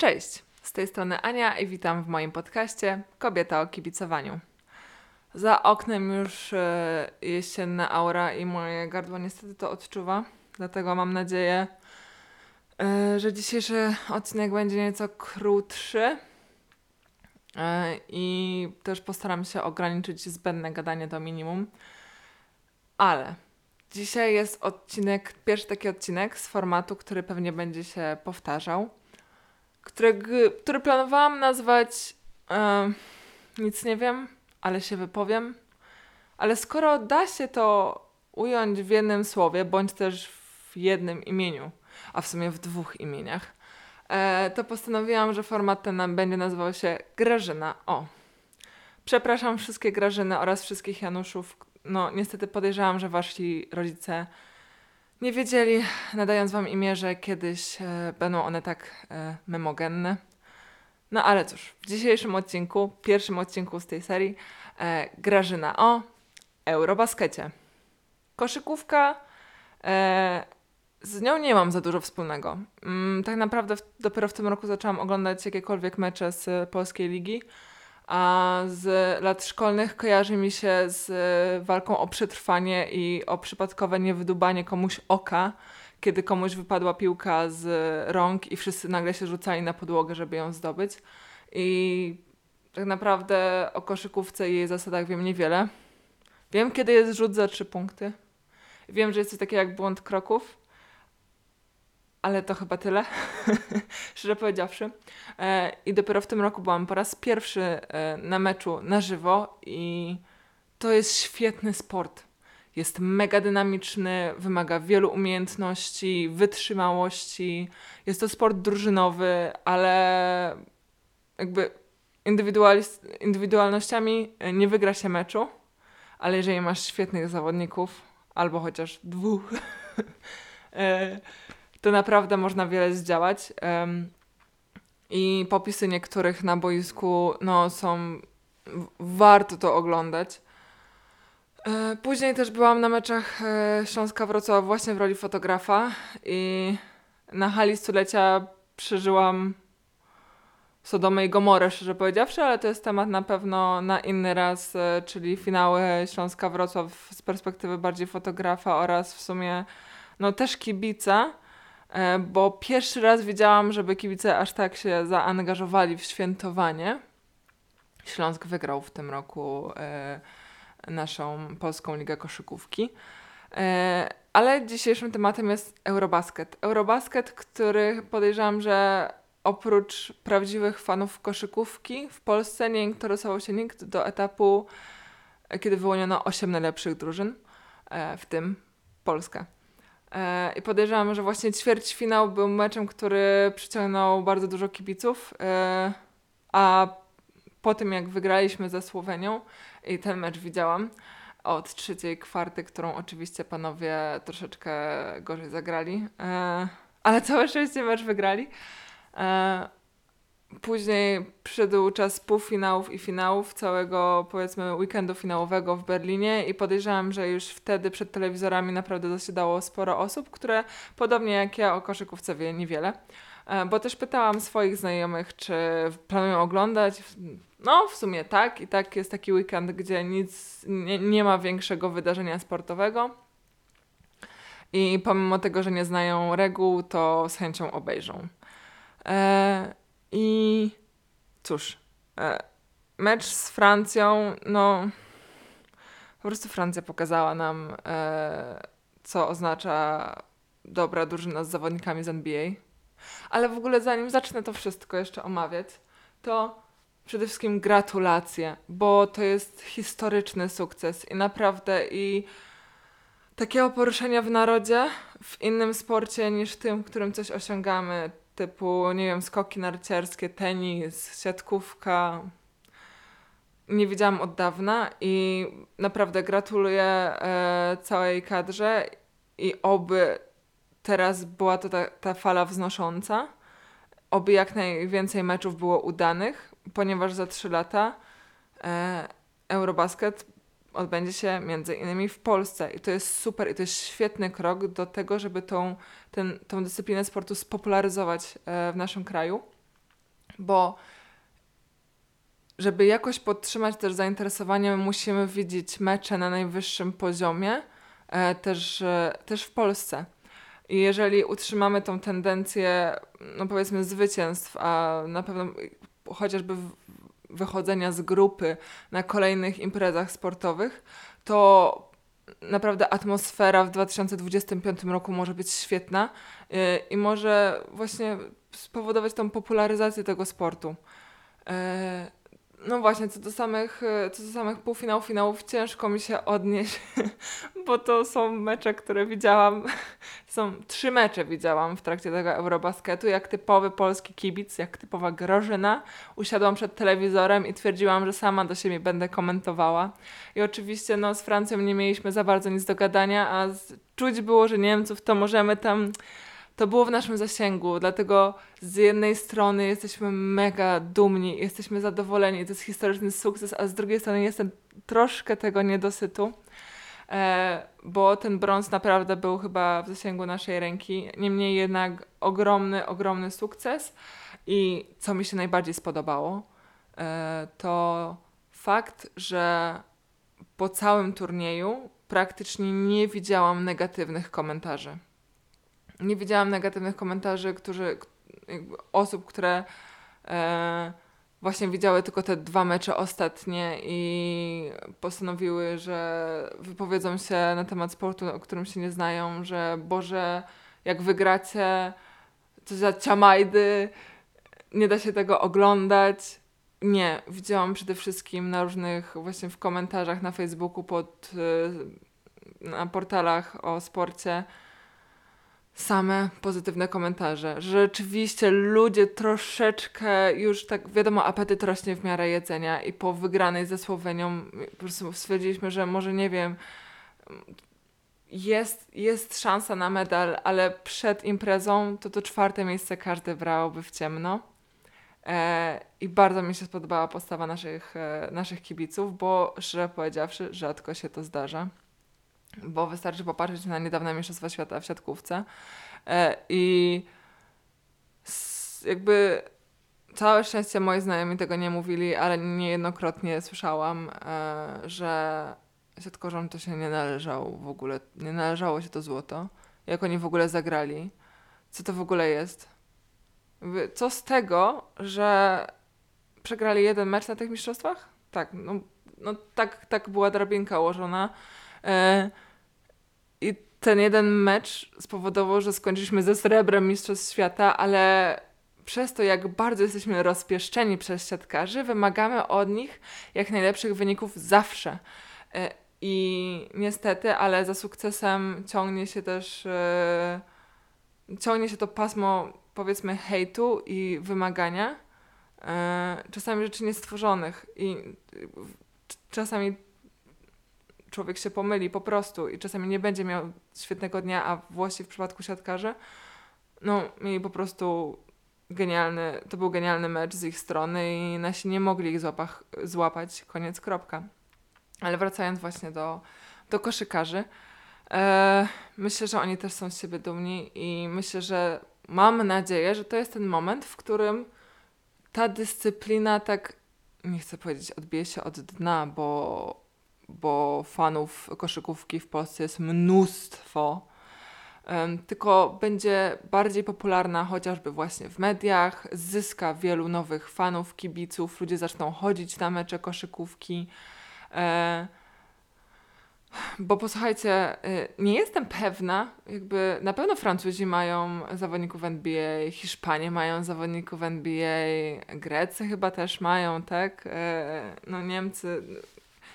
Cześć, z tej strony Ania i witam w moim podcaście Kobieta o kibicowaniu. Za oknem już e, jesienna aura i moje gardło niestety to odczuwa, dlatego mam nadzieję, e, że dzisiejszy odcinek będzie nieco krótszy e, i też postaram się ograniczyć zbędne gadanie do minimum. Ale dzisiaj jest odcinek, pierwszy taki odcinek z formatu, który pewnie będzie się powtarzał który, który planowałam nazwać e, Nic nie wiem, ale się wypowiem. Ale skoro da się to ująć w jednym słowie, bądź też w jednym imieniu, a w sumie w dwóch imieniach, e, to postanowiłam, że format ten będzie nazywał się Grażyna. O. Przepraszam wszystkie Grażyny oraz wszystkich Januszów. No, niestety podejrzewam, że wasi rodzice nie wiedzieli, nadając wam imię, że kiedyś e, będą one tak e, memogenne. No ale cóż, w dzisiejszym odcinku, pierwszym odcinku z tej serii, e, Grażyna o Eurobaskecie. Koszykówka, e, z nią nie mam za dużo wspólnego. Mm, tak naprawdę w, dopiero w tym roku zaczęłam oglądać jakiekolwiek mecze z polskiej ligi a z lat szkolnych kojarzy mi się z e, walką o przetrwanie i o przypadkowe niewydubanie komuś oka, kiedy komuś wypadła piłka z rąk i wszyscy nagle się rzucali na podłogę, żeby ją zdobyć. I tak naprawdę o koszykówce i jej zasadach wiem niewiele. Wiem, kiedy jest rzut za trzy punkty. Wiem, że jest coś takiego jak błąd kroków, ale to chyba tyle, szczerze powiedziawszy. E, I dopiero w tym roku byłam po raz pierwszy e, na meczu na żywo i to jest świetny sport. Jest mega dynamiczny, wymaga wielu umiejętności, wytrzymałości. Jest to sport drużynowy, ale jakby indywidualnościami nie wygra się meczu, ale jeżeli masz świetnych zawodników, albo chociaż dwóch, e, to naprawdę można wiele zdziałać. I popisy niektórych na boisku no, są. Warto to oglądać. E, później też byłam na meczach e, Śląska Wrocław właśnie w roli fotografa i na hali stulecia przeżyłam Sodomę i Gomorę, szczerze powiedziawszy, ale to jest temat na pewno na inny raz, e, czyli finały Śląska Wrocław z perspektywy bardziej fotografa oraz w sumie no też kibica. E, bo pierwszy raz widziałam, żeby kibice aż tak się zaangażowali w świętowanie. Śląsk wygrał w tym roku e, naszą Polską Ligę Koszykówki. E, ale dzisiejszym tematem jest Eurobasket. Eurobasket, który podejrzewam, że oprócz prawdziwych fanów koszykówki w Polsce nie interesował się nikt do etapu, kiedy wyłoniono 8 najlepszych drużyn, w tym Polska. E, I podejrzewam, że właśnie ćwierćfinał był meczem, który przyciągnął bardzo dużo kibiców. E, a po tym, jak wygraliśmy ze Słowenią, i ten mecz widziałam od trzeciej kwarty, którą oczywiście panowie troszeczkę gorzej zagrali, e, ale całe szczęście mecz wygrali. Później przyszedł czas półfinałów i finałów całego, powiedzmy, weekendu finałowego w Berlinie i podejrzewam, że już wtedy przed telewizorami naprawdę zasiadało sporo osób, które podobnie jak ja o koszykówce wie niewiele. E, bo też pytałam swoich znajomych, czy planują oglądać. No, w sumie tak. I tak jest taki weekend, gdzie nic, nie, nie ma większego wydarzenia sportowego. I pomimo tego, że nie znają reguł, to z chęcią obejrzą. E, i cóż, e, mecz z Francją, no po prostu Francja pokazała nam, e, co oznacza dobra drużyna z zawodnikami z NBA. Ale w ogóle zanim zacznę to wszystko jeszcze omawiać, to przede wszystkim gratulacje, bo to jest historyczny sukces i naprawdę i takiego poruszenia w narodzie, w innym sporcie niż tym, w którym coś osiągamy, typu, nie wiem, skoki narciarskie, tenis, siatkówka. Nie widziałam od dawna i naprawdę gratuluję e, całej kadrze i oby teraz była to ta, ta fala wznosząca, oby jak najwięcej meczów było udanych, ponieważ za trzy lata e, Eurobasket odbędzie się między innymi w Polsce i to jest super i to jest świetny krok do tego, żeby tą, ten, tą dyscyplinę sportu spopularyzować e, w naszym kraju. bo żeby jakoś podtrzymać też zainteresowanie, musimy widzieć mecze na najwyższym poziomie, e, też, e, też w Polsce. I jeżeli utrzymamy tą tendencję, no powiedzmy, zwycięstw, a na pewno chociażby wychodzenia z grupy na kolejnych imprezach sportowych, to naprawdę atmosfera w 2025 roku może być świetna y, i może właśnie spowodować tą popularyzację tego sportu. No właśnie, co do samych, e, co do samych półfinałów, finałów ciężko mi się odnieść, bo to są mecze, które widziałam, są trzy mecze widziałam w trakcie tego Eurobasketu, jak typowy polski kibic, jak typowa Grażyna. Usiadłam przed telewizorem i twierdziłam, że sama do siebie będę komentowała. I oczywiście no, z Francją nie mieliśmy za bardzo nic do gadania, a czuć było, że Niemców to możemy tam to było w naszym zasięgu, dlatego z jednej strony jesteśmy mega dumni, jesteśmy zadowoleni, to jest historyczny sukces, a z drugiej strony jestem troszkę tego niedosytu, e, bo ten brąz naprawdę był chyba w zasięgu naszej ręki. Niemniej jednak ogromny, ogromny sukces i co mi się najbardziej spodobało, e, to fakt, że po całym turnieju praktycznie nie widziałam negatywnych komentarzy nie widziałam negatywnych komentarzy, którzy, osób, które e, właśnie widziały tylko te dwa mecze ostatnie i postanowiły, że wypowiedzą się na temat sportu, o którym się nie znają, że Boże, jak wygracie, to za ciamajdy, nie da się tego oglądać. Nie, widziałam przede wszystkim na różnych, właśnie w komentarzach na Facebooku, pod, e, na portalach o sporcie, same pozytywne komentarze. Że rzeczywiście ludzie troszeczkę już tak, wiadomo, apetyt rośnie w miarę jedzenia i po wygranej ze Słowenią po prostu stwierdziliśmy, że może nie wiem, jest, jest szansa na medal, ale przed imprezą to to czwarte miejsce każdy brałby w ciemno. E, I bardzo mi się spodobała postawa naszych, e, naszych kibiców, bo szczerze powiedziawszy, rzadko się to zdarza bo wystarczy popatrzeć na niedawne Mistrzostwa Świata w siatkówce e, i jakby całe szczęście moi znajomi tego nie mówili, ale niejednokrotnie słyszałam, e, że siatkorzom to się nie należało w ogóle, nie należało się to złoto, jak oni w ogóle zagrali, co to w ogóle jest. Co z tego, że przegrali jeden mecz na tych mistrzostwach? Tak, no, no tak, tak była drabinka ułożona I ten jeden mecz spowodował, że skończyliśmy ze srebrem Mistrzostw Świata, ale przez to, jak bardzo jesteśmy rozpieszczeni przez siatkarzy, wymagamy od nich jak najlepszych wyników zawsze. E, I niestety, ale za sukcesem ciągnie się też e, ciągnie się to pasmo powiedzmy hejtu i wymagania, czasami rzeczy niestworzonych i czasami człowiek się pomyli po prostu i czasami nie będzie miał świetnego dnia, a Włosi w przypadku siatkarzy, no mieli po prostu genialny, to był genialny mecz z ich strony i nasi nie mogli ich złapach, złapać, koniec, kropka. Ale wracając właśnie do, do koszykarzy, e, myślę, że oni też są z siebie dumni i myślę, że mam nadzieję, że to jest ten moment, w którym ta dyscyplina tak, nie chcę powiedzieć, odbije się od dna, bo bo fanów koszykówki w Polsce jest mnóstwo, tylko będzie bardziej popularna chociażby właśnie w mediach, zyska wielu nowych fanów, kibiców, ludzie zaczną chodzić na mecze koszykówki. E, bo posłuchajcie, y, nie jestem pewna, jakby na pewno Francuzi mają zawodników NBA, Hiszpanie mają zawodników NBA, Grecy chyba też mają, tak? E, no Niemcy,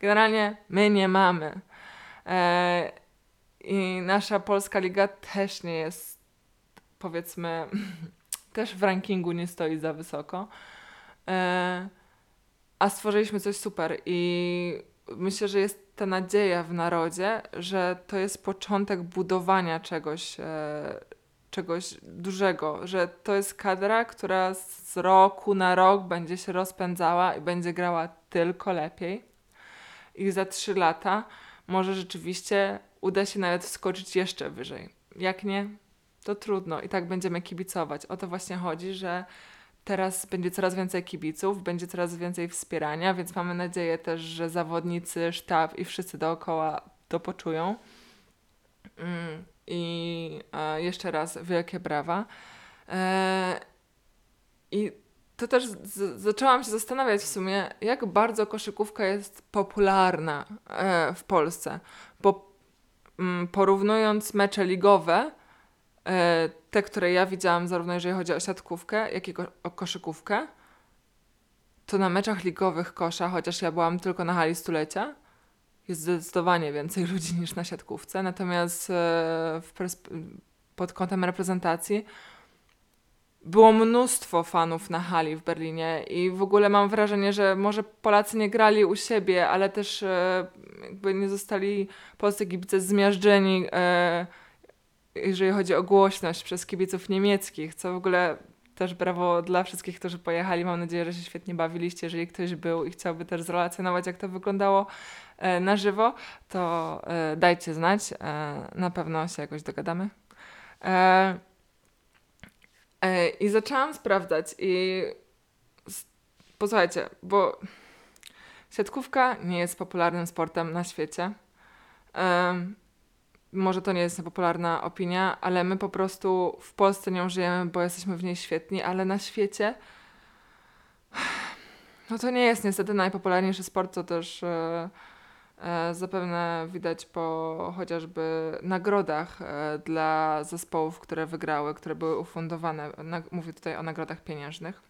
Generalnie my nie mamy. E, I nasza polska liga też nie jest, powiedzmy, też w rankingu nie stoi za wysoko. E, a stworzyliśmy coś super i myślę, że jest ta nadzieja w narodzie, że to jest początek budowania czegoś, e, czegoś dużego, że to jest kadra, która z roku na rok będzie się rozpędzała i będzie grała tylko lepiej i za trzy lata może rzeczywiście uda się nawet wskoczyć jeszcze wyżej. Jak nie, to trudno i tak będziemy kibicować. O to właśnie chodzi, że teraz będzie coraz więcej kibiców, będzie coraz więcej wspierania, więc mamy nadzieję też, że zawodnicy, sztab i wszyscy dookoła to poczują. Mm, I e, jeszcze raz wielkie brawa. E, I to też z- zaczęłam się zastanawiać w sumie, jak bardzo koszykówka jest popularna e, w Polsce. Bo mm, porównując mecze ligowe, e, te, które ja widziałam, zarówno jeżeli chodzi o siatkówkę, jak i ko- o koszykówkę, to na meczach ligowych kosza, chociaż ja byłam tylko na hali stulecia, jest zdecydowanie więcej ludzi niż na siatkówce. Natomiast e, w persp- pod kątem reprezentacji było mnóstwo fanów na hali w Berlinie i w ogóle mam wrażenie, że może Polacy nie grali u siebie, ale też e, jakby nie zostali polscy kibice zmiażdżeni, e, jeżeli chodzi o głośność przez kibiców niemieckich, co w ogóle też brawo dla wszystkich, którzy pojechali. Mam nadzieję, że się świetnie bawiliście. Jeżeli ktoś był i chciałby też zrelacjonować, jak to wyglądało e, na żywo, to dajcie znać. Na pewno się jakoś dogadamy. E, I zaczęłam sprawdzać i posłuchajcie, bo siatkówka nie jest popularnym sportem na świecie. Może to nie jest popularna opinia, ale my po prostu w Polsce nią żyjemy, bo jesteśmy w niej świetni, ale na świecie no to nie jest niestety najpopularniejszy sport, co też e, zapewne widać po chociażby nagrodach e, dla zespołów, które wygrały, które były ufundowane. Mówię tutaj o nagrodach pieniężnych.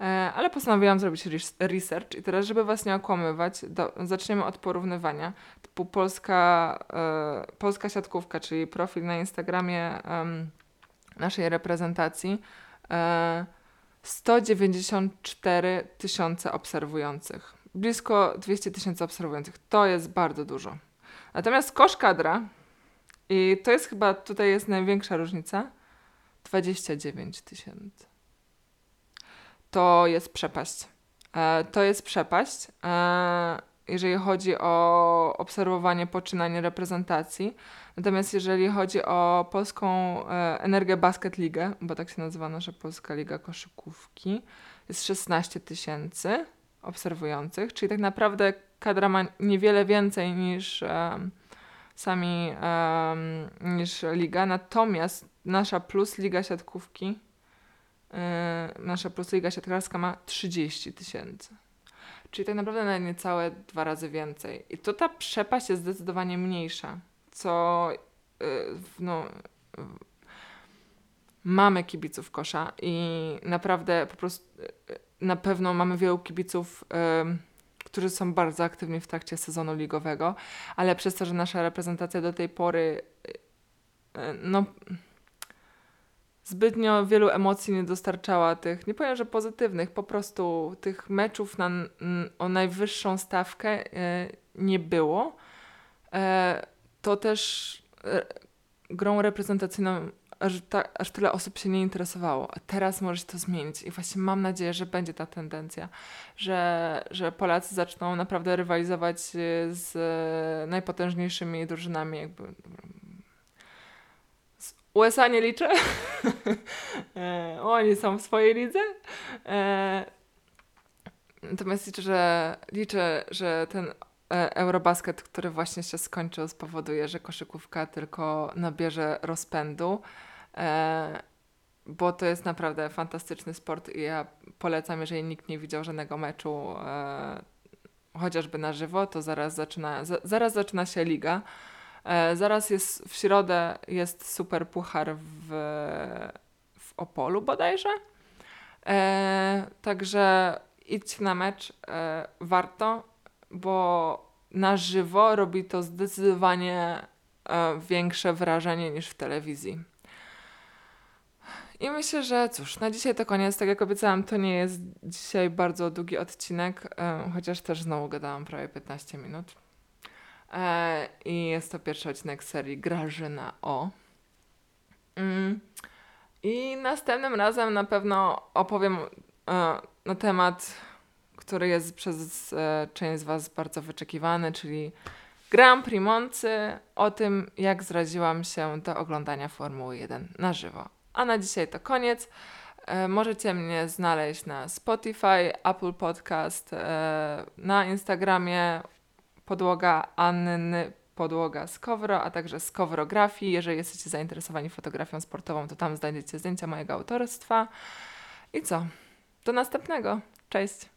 E, ale postanowiłam zrobić res- research i teraz, żeby Was nie okłamywać, do, zaczniemy od porównywania. Typu polska, e, polska siatkówka, czyli profil na Instagramie naszej reprezentacji. E, 194 tysiące obserwujących. Blisko 200 tysięcy obserwujących. To jest bardzo dużo. Natomiast kosz kadra, i to jest chyba, tutaj jest największa różnica, 29 tysięcy. To jest przepaść. E, to jest przepaść, e, jeżeli chodzi o obserwowanie poczynań reprezentacji. Natomiast jeżeli chodzi o polską e, Energię Basket Ligę, bo tak się nazywa nasza Polska Liga Koszykówki, jest 16 tysięcy obserwujących, czyli tak naprawdę kadra ma niewiele więcej niż em, sami em, niż liga. Natomiast nasza Plus Liga Siatkówki, e, nasza Plus Liga Siatkarska ma 30 tysięcy. Czyli tak naprawdę na niecałe dwa razy więcej. I to ta przepaść jest zdecydowanie mniejsza co y, w- no, mamy kibiców kosza i naprawdę po prostu y, y, na pewno mamy wielu kibiców, którzy są bardzo aktywni w trakcie sezonu ligowego, ale przez to, że nasza reprezentacja do tej pory y, no zbytnio wielu emocji nie dostarczała tych, nie powiem, że pozytywnych, po prostu tych meczów na, o najwyższą stawkę nie było. E, to też e, grą reprezentacyjną aż, ta, aż tyle osób się nie interesowało. A teraz może się to zmienić i właśnie mam nadzieję, że będzie ta tendencja, że, że Polacy zaczną naprawdę rywalizować e, z e, najpotężniejszymi drużynami jakby USA nie liczę. E, Oni są w swojej lidze. E, Natomiast liczę, że, liczę, że ten e, Eurobasket, który właśnie się skończył, spowoduje, że koszykówka tylko nabierze rozpędu, bo to jest naprawdę fantastyczny sport i ja polecam, jeżeli nikt nie widział żadnego meczu, e, chociażby na żywo, to zaraz zaczyna, za, zaraz zaczyna się liga. E, zaraz jest w środę jest super puchar w, w Opolu bodajże. E, także idź na mecz, e, warto, bo na żywo robi to zdecydowanie e, większe wrażenie niż w telewizji. I myślę, że cóż, na dzisiaj to koniec. Tak jak obiecałam, to nie jest dzisiaj bardzo długi odcinek, chociaż też znowu gadałam prawie 15 minut. E, I jest to pierwszy odcinek serii Grażyna O. Mm. I następnym razem na pewno opowiem e, na temat, który jest przez e, część z Was bardzo wyczekiwany, czyli Grand Prix Moncy, o tym, jak zraziłam się do oglądania Formuły 1 na żywo. A na dzisiaj to koniec. E, możecie mnie znaleźć na Spotify, Apple Podcast, e, na Instagramie podłoga Anny podłoga z Kowro, a także z Kowrografii. Jeżeli jesteście zainteresowani fotografią sportową, to tam znajdziecie zdjęcia mojego autorstwa. I co? Do następnego. Cześć!